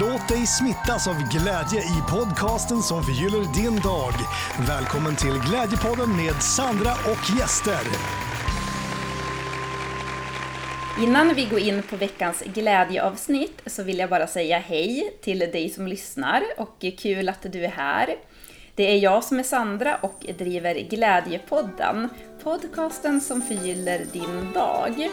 Låt dig smittas av glädje i podcasten som förgyller din dag. Välkommen till Glädjepodden med Sandra och gäster. Innan vi går in på veckans glädjeavsnitt så vill jag bara säga hej till dig som lyssnar och kul att du är här. Det är jag som är Sandra och driver Glädjepodden, podcasten som förgyller din dag.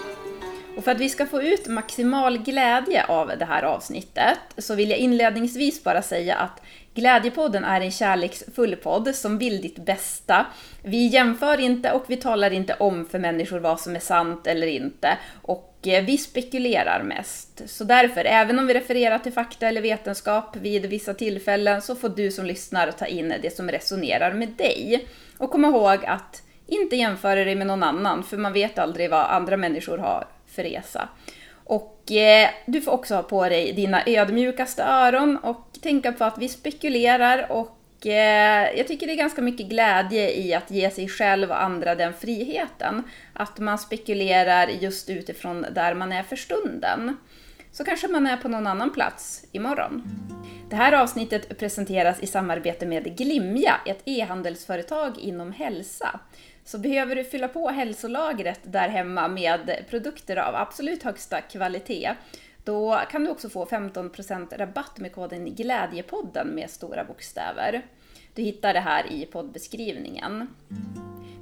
Och för att vi ska få ut maximal glädje av det här avsnittet så vill jag inledningsvis bara säga att Glädjepodden är en kärleksfull podd som vill ditt bästa. Vi jämför inte och vi talar inte om för människor vad som är sant eller inte. Och eh, vi spekulerar mest. Så därför, även om vi refererar till fakta eller vetenskap vid vissa tillfällen så får du som lyssnar ta in det som resonerar med dig. Och kom ihåg att inte jämföra dig med någon annan, för man vet aldrig vad andra människor har för resa. Och eh, du får också ha på dig dina ödmjukaste öron och tänka på att vi spekulerar och eh, jag tycker det är ganska mycket glädje i att ge sig själv och andra den friheten. Att man spekulerar just utifrån där man är för stunden. Så kanske man är på någon annan plats imorgon. Det här avsnittet presenteras i samarbete med Glimja, ett e-handelsföretag inom hälsa. Så behöver du fylla på hälsolagret där hemma med produkter av absolut högsta kvalitet, då kan du också få 15% rabatt med koden Glädjepodden med stora bokstäver. Du hittar det här i poddbeskrivningen.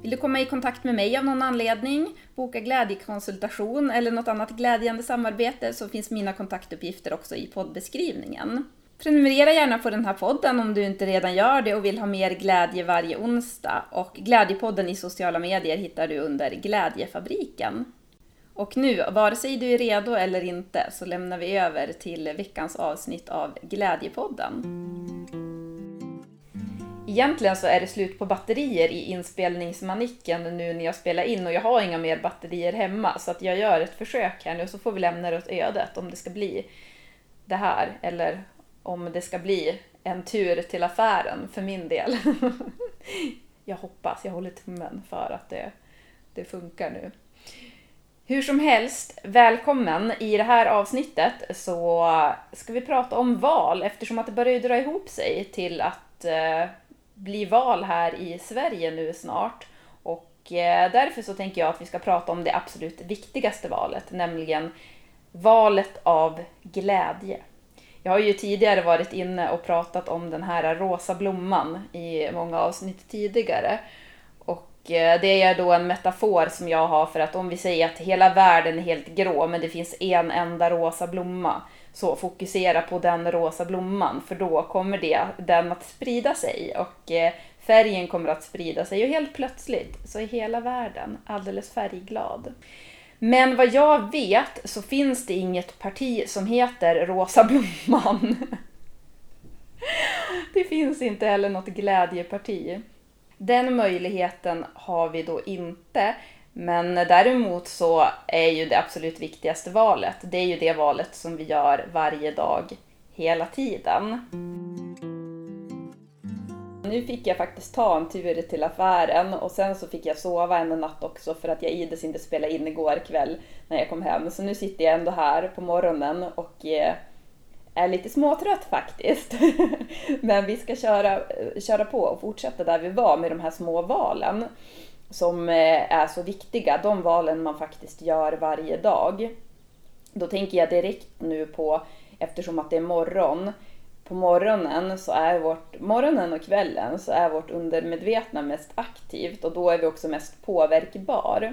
Vill du komma i kontakt med mig av någon anledning, boka glädjekonsultation eller något annat glädjande samarbete så finns mina kontaktuppgifter också i poddbeskrivningen. Prenumerera gärna på den här podden om du inte redan gör det och vill ha mer glädje varje onsdag. Och Glädjepodden i sociala medier hittar du under Glädjefabriken. Och nu, vare sig du är redo eller inte, så lämnar vi över till veckans avsnitt av Glädjepodden. Egentligen så är det slut på batterier i inspelningsmanicken nu när jag spelar in och jag har inga mer batterier hemma så att jag gör ett försök här nu så får vi lämna det åt ödet om det ska bli det här eller om det ska bli en tur till affären för min del. jag hoppas, jag håller tummen för att det, det funkar nu. Hur som helst, välkommen! I det här avsnittet så ska vi prata om val eftersom att det börjar dra ihop sig till att eh, bli val här i Sverige nu snart. Och eh, därför så tänker jag att vi ska prata om det absolut viktigaste valet, nämligen valet av glädje. Jag har ju tidigare varit inne och pratat om den här rosa blomman i många avsnitt tidigare. Och eh, det är då en metafor som jag har för att om vi säger att hela världen är helt grå men det finns en enda rosa blomma. Så fokusera på den rosa blomman för då kommer det, den att sprida sig och eh, färgen kommer att sprida sig och helt plötsligt så är hela världen alldeles färgglad. Men vad jag vet så finns det inget parti som heter Rosa Blomman. Det finns inte heller något glädjeparti. Den möjligheten har vi då inte. Men däremot så är ju det absolut viktigaste valet, det är ju det valet som vi gör varje dag hela tiden. Nu fick jag faktiskt ta en tur till affären och sen så fick jag sova en natt också för att jag ides inte spela in igår kväll när jag kom hem. Så nu sitter jag ändå här på morgonen och eh, är lite småtrött faktiskt. Men vi ska köra, eh, köra på och fortsätta där vi var med de här små valen som eh, är så viktiga. De valen man faktiskt gör varje dag. Då tänker jag direkt nu på, eftersom att det är morgon, på morgonen så är vårt, morgonen och kvällen så är vårt undermedvetna mest aktivt och då är vi också mest påverkbar.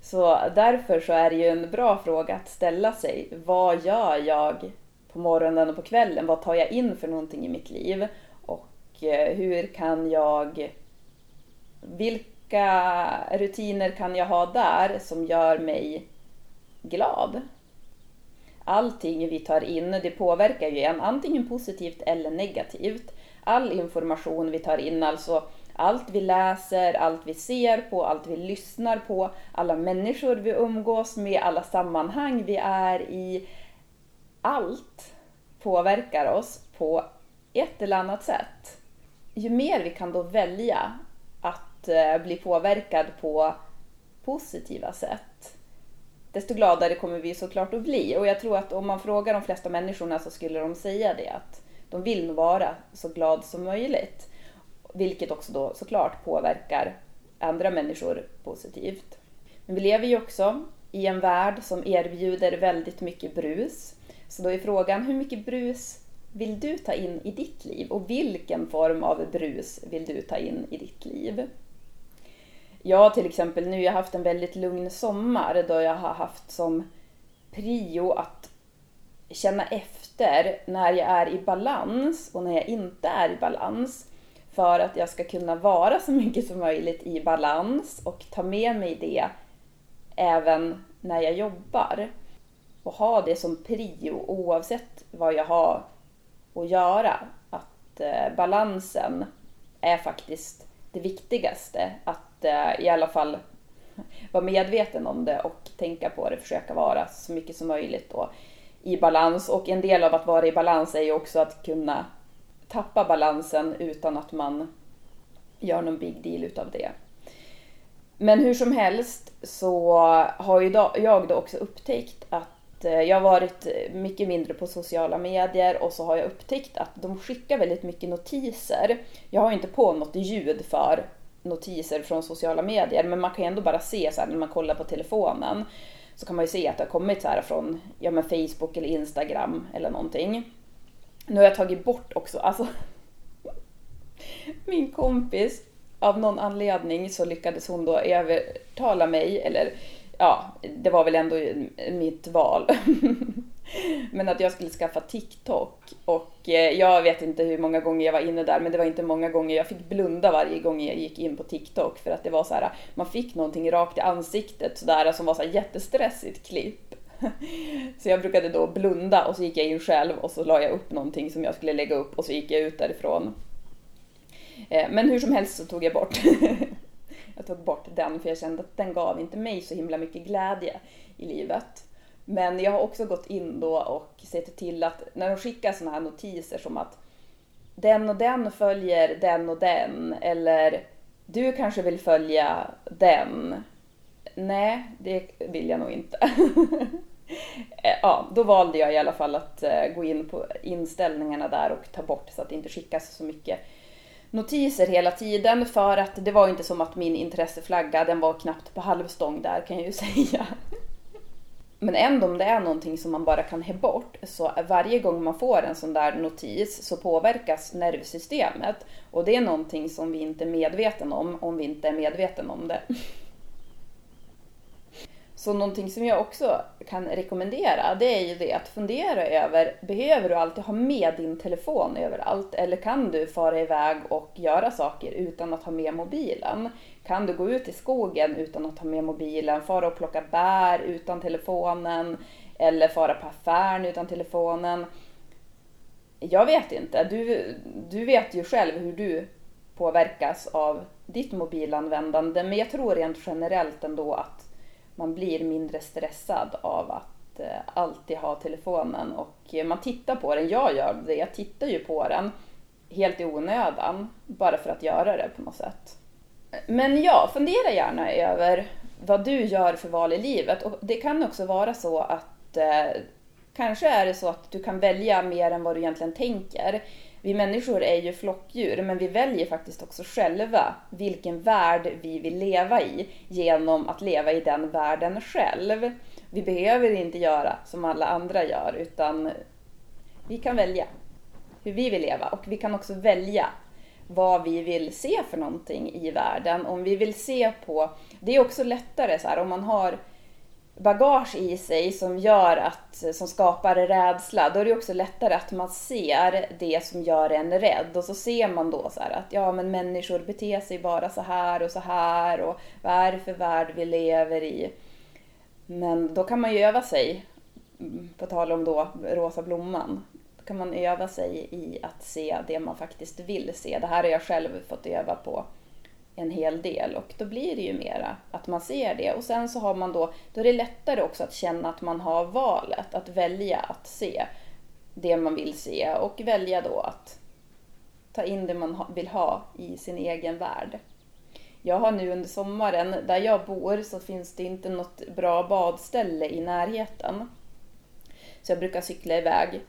Så därför så är det ju en bra fråga att ställa sig. Vad gör jag på morgonen och på kvällen? Vad tar jag in för någonting i mitt liv? Och eh, hur kan jag... Vilka rutiner kan jag ha där som gör mig glad? Allting vi tar in, det påverkar ju en antingen positivt eller negativt. All information vi tar in, alltså allt vi läser, allt vi ser på, allt vi lyssnar på, alla människor vi umgås med, alla sammanhang vi är i. Allt påverkar oss på ett eller annat sätt. Ju mer vi kan då välja att eh, bli påverkad på positiva sätt, desto gladare kommer vi såklart att bli. Och jag tror att om man frågar de flesta människorna så skulle de säga det att de vill nog vara så glad som möjligt. Vilket också då såklart påverkar andra människor positivt. Men vi lever ju också i en värld som erbjuder väldigt mycket brus. Så då är frågan, hur mycket brus vill du ta in i ditt liv? Och vilken form av brus vill du ta in i ditt liv? Jag till exempel nu, jag har haft en väldigt lugn sommar då jag har haft som prio att känna efter när jag är i balans och när jag inte är i balans. För att jag ska kunna vara så mycket som möjligt i balans och ta med mig det även när jag jobbar. Och ha det som prio oavsett vad jag har att göra. Att eh, balansen är faktiskt det viktigaste. Att eh, i alla fall vara medveten om det och tänka på det, försöka vara så mycket som möjligt då i balans. Och en del av att vara i balans är ju också att kunna tappa balansen utan att man gör någon big deal utav det. Men hur som helst så har ju jag då också upptäckt att eh, jag har varit mycket mindre på sociala medier och så har jag upptäckt att de skickar väldigt mycket notiser. Jag har inte på något ljud för notiser från sociala medier men man kan ju ändå bara se så här, när man kollar på telefonen så kan man ju se att det har kommit så här från ja, men Facebook eller Instagram eller någonting. Nu har jag tagit bort också, alltså min kompis av någon anledning så lyckades hon då övertala mig, eller ja, det var väl ändå mitt val. men att jag skulle skaffa TikTok. Och eh, jag vet inte hur många gånger jag var inne där, men det var inte många gånger. Jag fick blunda varje gång jag gick in på TikTok för att det var så här, man fick någonting rakt i ansiktet sådär som var så här jättestressigt klipp. Så jag brukade då blunda och så gick jag in själv och så la jag upp någonting som jag skulle lägga upp och så gick jag ut därifrån. Eh, men hur som helst så tog jag bort jag tog bort den för jag kände att den gav inte mig så himla mycket glädje i livet. Men jag har också gått in då och sett till att när de skickar sådana här notiser som att den och den följer den och den eller du kanske vill följa den. Nej, det vill jag nog inte. Ja, då valde jag i alla fall att eh, gå in på inställningarna där och ta bort så att det inte skickas så mycket notiser hela tiden för att det var inte som att min intresseflagga den var knappt på halvstång där kan jag ju säga. Men ändå om det är någonting som man bara kan he bort så varje gång man får en sån där notis så påverkas nervsystemet och det är någonting som vi inte är medvetna om om vi inte är medvetna om det. Så någonting som jag också kan rekommendera det är ju det att fundera över, behöver du alltid ha med din telefon överallt eller kan du fara iväg och göra saker utan att ha med mobilen? Kan du gå ut i skogen utan att ha med mobilen, fara och plocka bär utan telefonen? Eller fara på affären utan telefonen? Jag vet inte, du, du vet ju själv hur du påverkas av ditt mobilanvändande. Men jag tror rent generellt ändå att man blir mindre stressad av att eh, alltid ha telefonen. Och man tittar på den. Jag gör det, jag tittar ju på den helt i onödan. Bara för att göra det på något sätt. Men ja, fundera gärna över vad du gör för val i livet och det kan också vara så att eh, kanske är det så att du kan välja mer än vad du egentligen tänker. Vi människor är ju flockdjur, men vi väljer faktiskt också själva vilken värld vi vill leva i genom att leva i den världen själv. Vi behöver inte göra som alla andra gör, utan vi kan välja hur vi vill leva och vi kan också välja vad vi vill se för någonting i världen. Om vi vill se på, det är också lättare så här om man har bagage i sig som gör att, som skapar rädsla, då är det också lättare att man ser det som gör en rädd och så ser man då så att ja men människor beter sig bara så här och så här och vad är det för värld vi lever i? Men då kan man ju öva sig, på tal om då rosa blomman, kan man öva sig i att se det man faktiskt vill se. Det här har jag själv fått öva på en hel del och då blir det ju mera att man ser det och sen så har man då, då är det lättare också att känna att man har valet, att välja att se det man vill se och välja då att ta in det man vill ha i sin egen värld. jag har nu under sommaren, där jag bor, så finns det inte något bra badställe i närheten. Så jag brukar cykla iväg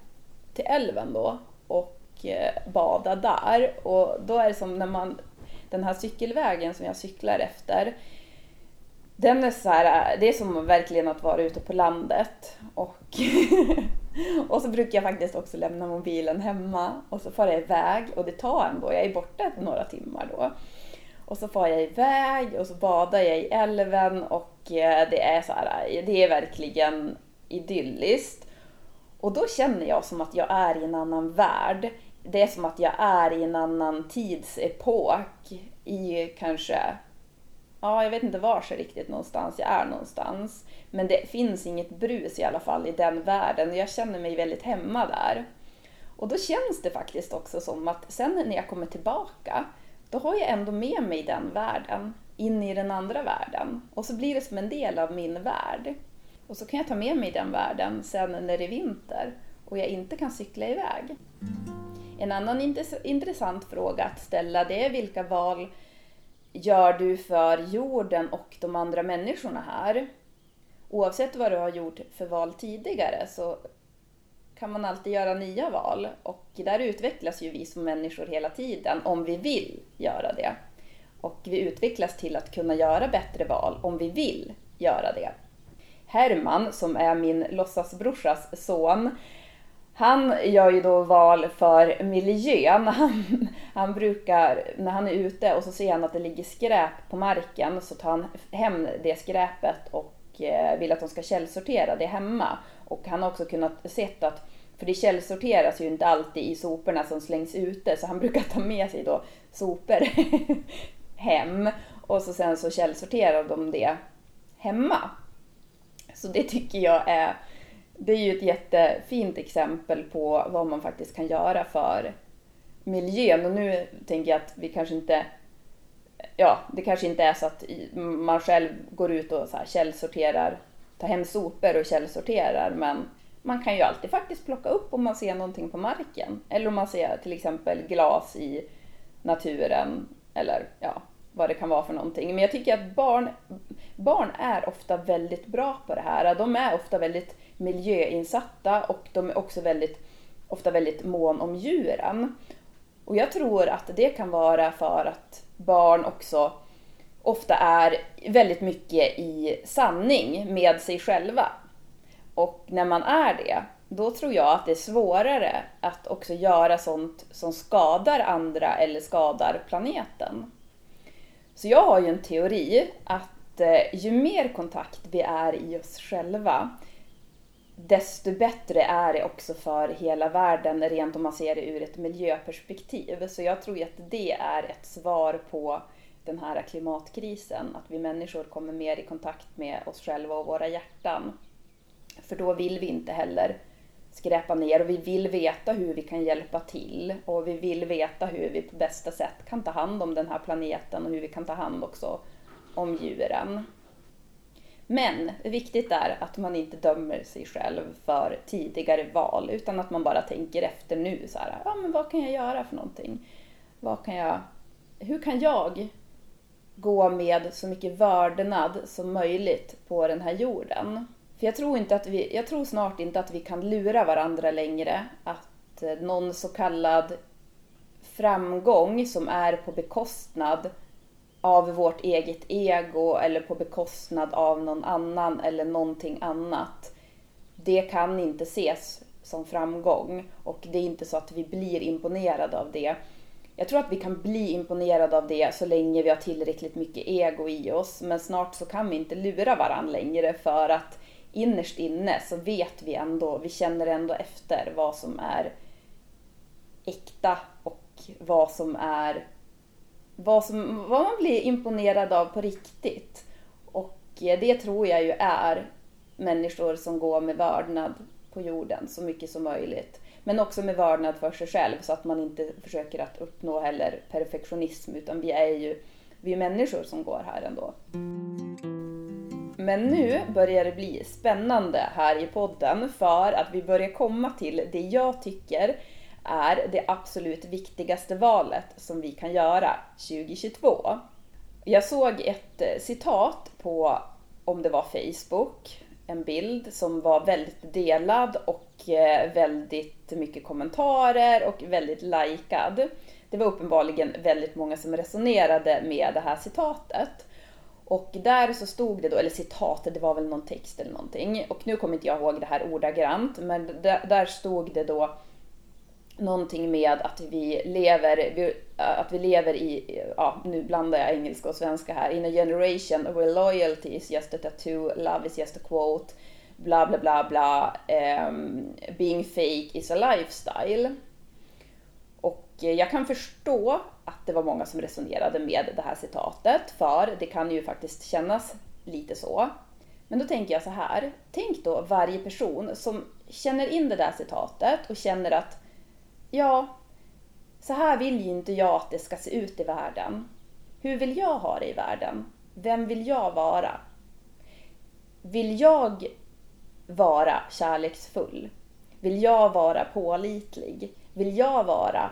till älven då och eh, bada där. Och då är det som när man, den här cykelvägen som jag cyklar efter, den är så här, det är som verkligen att vara ute på landet. Och, och så brukar jag faktiskt också lämna mobilen hemma och så far jag iväg och det tar ändå, jag är borta några timmar då. Och så far jag iväg och så badar jag i älven och eh, det är så här, det är verkligen idylliskt. Och då känner jag som att jag är i en annan värld. Det är som att jag är i en annan tidsepok i kanske ja, jag vet inte var så riktigt någonstans jag är någonstans. Men det finns inget brus i alla fall i den världen och jag känner mig väldigt hemma där. Och då känns det faktiskt också som att sen när jag kommer tillbaka, då har jag ändå med mig den världen in i den andra världen. Och så blir det som en del av min värld. Och så kan jag ta med mig den världen sen när det är vinter och jag inte kan cykla iväg. En annan intressant fråga att ställa det är vilka val gör du för jorden och de andra människorna här? Oavsett vad du har gjort för val tidigare så kan man alltid göra nya val och där utvecklas ju vi som människor hela tiden om vi vill göra det. Och vi utvecklas till att kunna göra bättre val om vi vill göra det. Herman, som är min låtsasbrorsas son, han gör ju då val för miljön. Han, han brukar, när han är ute och så ser han att det ligger skräp på marken så tar han hem det skräpet och eh, vill att de ska källsortera det hemma. Och han har också kunnat sett att, för det källsorteras ju inte alltid i soporna som slängs ute, så han brukar ta med sig då sopor hem och så sen så källsorterar de det hemma. Så det tycker jag är det är ju ett jättefint exempel på vad man faktiskt kan göra för miljön. Och nu tänker jag att vi kanske inte Ja, det kanske inte är så att man själv går ut och så här källsorterar, tar hem sopor och källsorterar, men man kan ju alltid faktiskt plocka upp om man ser någonting på marken. Eller om man ser till exempel glas i naturen, eller ja, vad det kan vara för någonting. Men jag tycker att barn, barn är ofta väldigt bra på det här. De är ofta väldigt miljöinsatta och de är också väldigt, ofta väldigt mån om djuren. Och jag tror att det kan vara för att barn också ofta är väldigt mycket i sanning med sig själva. Och när man är det, då tror jag att det är svårare att också göra sånt som skadar andra eller skadar planeten. Så jag har ju en teori att eh, ju mer kontakt vi är i oss själva, desto bättre är det också för hela världen rent om man ser det ur ett miljöperspektiv. Så jag tror att det är ett svar på den här klimatkrisen, att vi människor kommer mer i kontakt med oss själva och våra hjärtan. För då vill vi inte heller skräpa ner och vi vill veta hur vi kan hjälpa till och vi vill veta hur vi på bästa sätt kan ta hand om den här planeten och hur vi kan ta hand också om djuren. Men viktigt är att man inte dömer sig själv för tidigare val utan att man bara tänker efter nu så här, ja men vad kan jag göra för någonting? Vad kan jag, hur kan jag gå med så mycket vördnad som möjligt på den här jorden? För jag tror, inte att vi, jag tror snart inte att vi kan lura varandra längre. Att eh, någon så kallad framgång som är på bekostnad av vårt eget ego eller på bekostnad av någon annan eller någonting annat. Det kan inte ses som framgång och det är inte så att vi blir imponerade av det. Jag tror att vi kan bli imponerade av det så länge vi har tillräckligt mycket ego i oss men snart så kan vi inte lura varandra längre för att innerst inne så vet vi ändå, vi känner ändå efter vad som är äkta och vad som är vad, som, vad man blir imponerad av på riktigt. Och eh, det tror jag ju är människor som går med vördnad på jorden så mycket som möjligt. Men också med vördnad för sig själv så att man inte försöker att uppnå heller perfektionism utan vi är ju vi är människor som går här ändå. Men nu börjar det bli spännande här i podden för att vi börjar komma till det jag tycker är det absolut viktigaste valet som vi kan göra 2022. Jag såg ett eh, citat på, om det var Facebook, en bild som var väldigt delad och eh, väldigt mycket kommentarer och väldigt likad. Det var uppenbarligen väldigt många som resonerade med det här citatet. Och där så stod det då, eller citatet, det var väl någon text eller någonting. Och nu kommer inte jag ihåg det här ordagrant, men där stod det då någonting med att vi lever, att vi lever i, ja nu blandar jag engelska och svenska här, in a generation where loyalty is just a tattoo, love is just a quote, bla bla bla bla, um, being fake is a lifestyle. Och eh, jag kan förstå att det var många som resonerade med det här citatet, för det kan ju faktiskt kännas lite så. Men då tänker jag så här, tänk då varje person som känner in det där citatet och känner att ja, så här vill ju inte jag att det ska se ut i världen. Hur vill jag ha det i världen? Vem vill jag vara? Vill jag vara kärleksfull? Vill jag vara pålitlig? Vill jag vara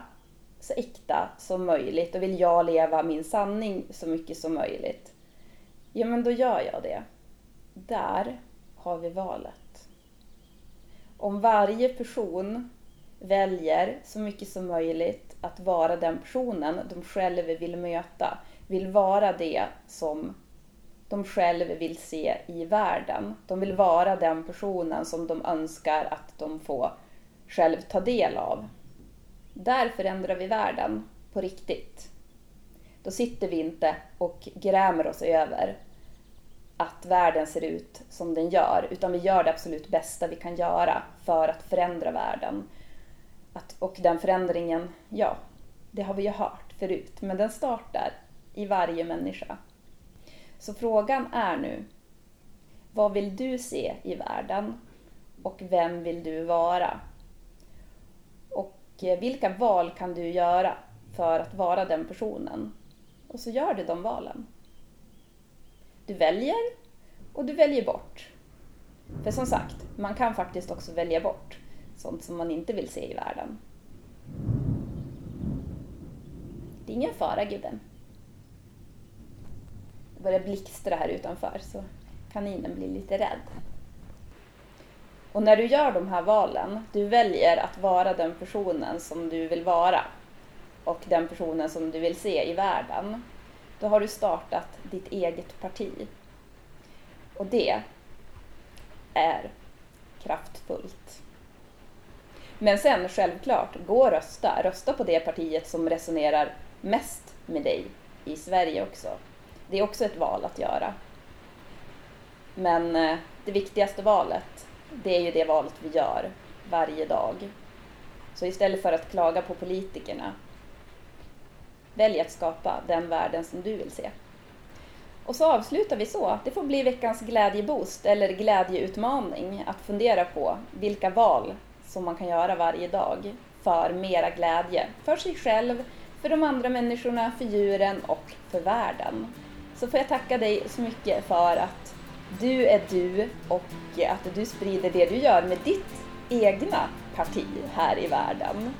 så äkta som möjligt och vill jag leva min sanning så mycket som möjligt? Ja, men då gör jag det. Där har vi valet. Om varje person väljer så mycket som möjligt att vara den personen de själva vill möta, vill vara det som de själva vill se i världen. De vill vara den personen som de önskar att de får själv ta del av. Där förändrar vi världen på riktigt. Då sitter vi inte och grämer oss över att världen ser ut som den gör, utan vi gör det absolut bästa vi kan göra för att förändra världen. Att, och den förändringen, ja, det har vi ju hört förut, men den startar i varje människa. Så frågan är nu, vad vill du se i världen? Och vem vill du vara? Eh, vilka val kan du göra för att vara den personen? Och så gör du de valen. Du väljer och du väljer bort. För som sagt, man kan faktiskt också välja bort sånt som man inte vill se i världen. Det är ingen fara gubben. Det börjar blixtra här utanför så kaninen blir lite rädd. Och när du gör de här valen, du väljer att vara den personen som du vill vara och den personen som du vill se i världen, då har du startat ditt eget parti. Och det är kraftfullt. Men sen självklart, gå och rösta. Rösta på det partiet som resonerar mest med dig i Sverige också. Det är också ett val att göra. Men eh, det viktigaste valet, det är ju det valet vi gör varje dag. Så istället för att klaga på politikerna, välj att skapa den världen som du vill se. Och så avslutar vi så. Det får bli veckans glädjeboost eller glädjeutmaning att fundera på vilka val som man kan göra varje dag för mera glädje för sig själv, för de andra människorna, för djuren och för världen. Så får jag tacka dig så mycket för att du är du och att du sprider det du gör med ditt egna parti här i världen.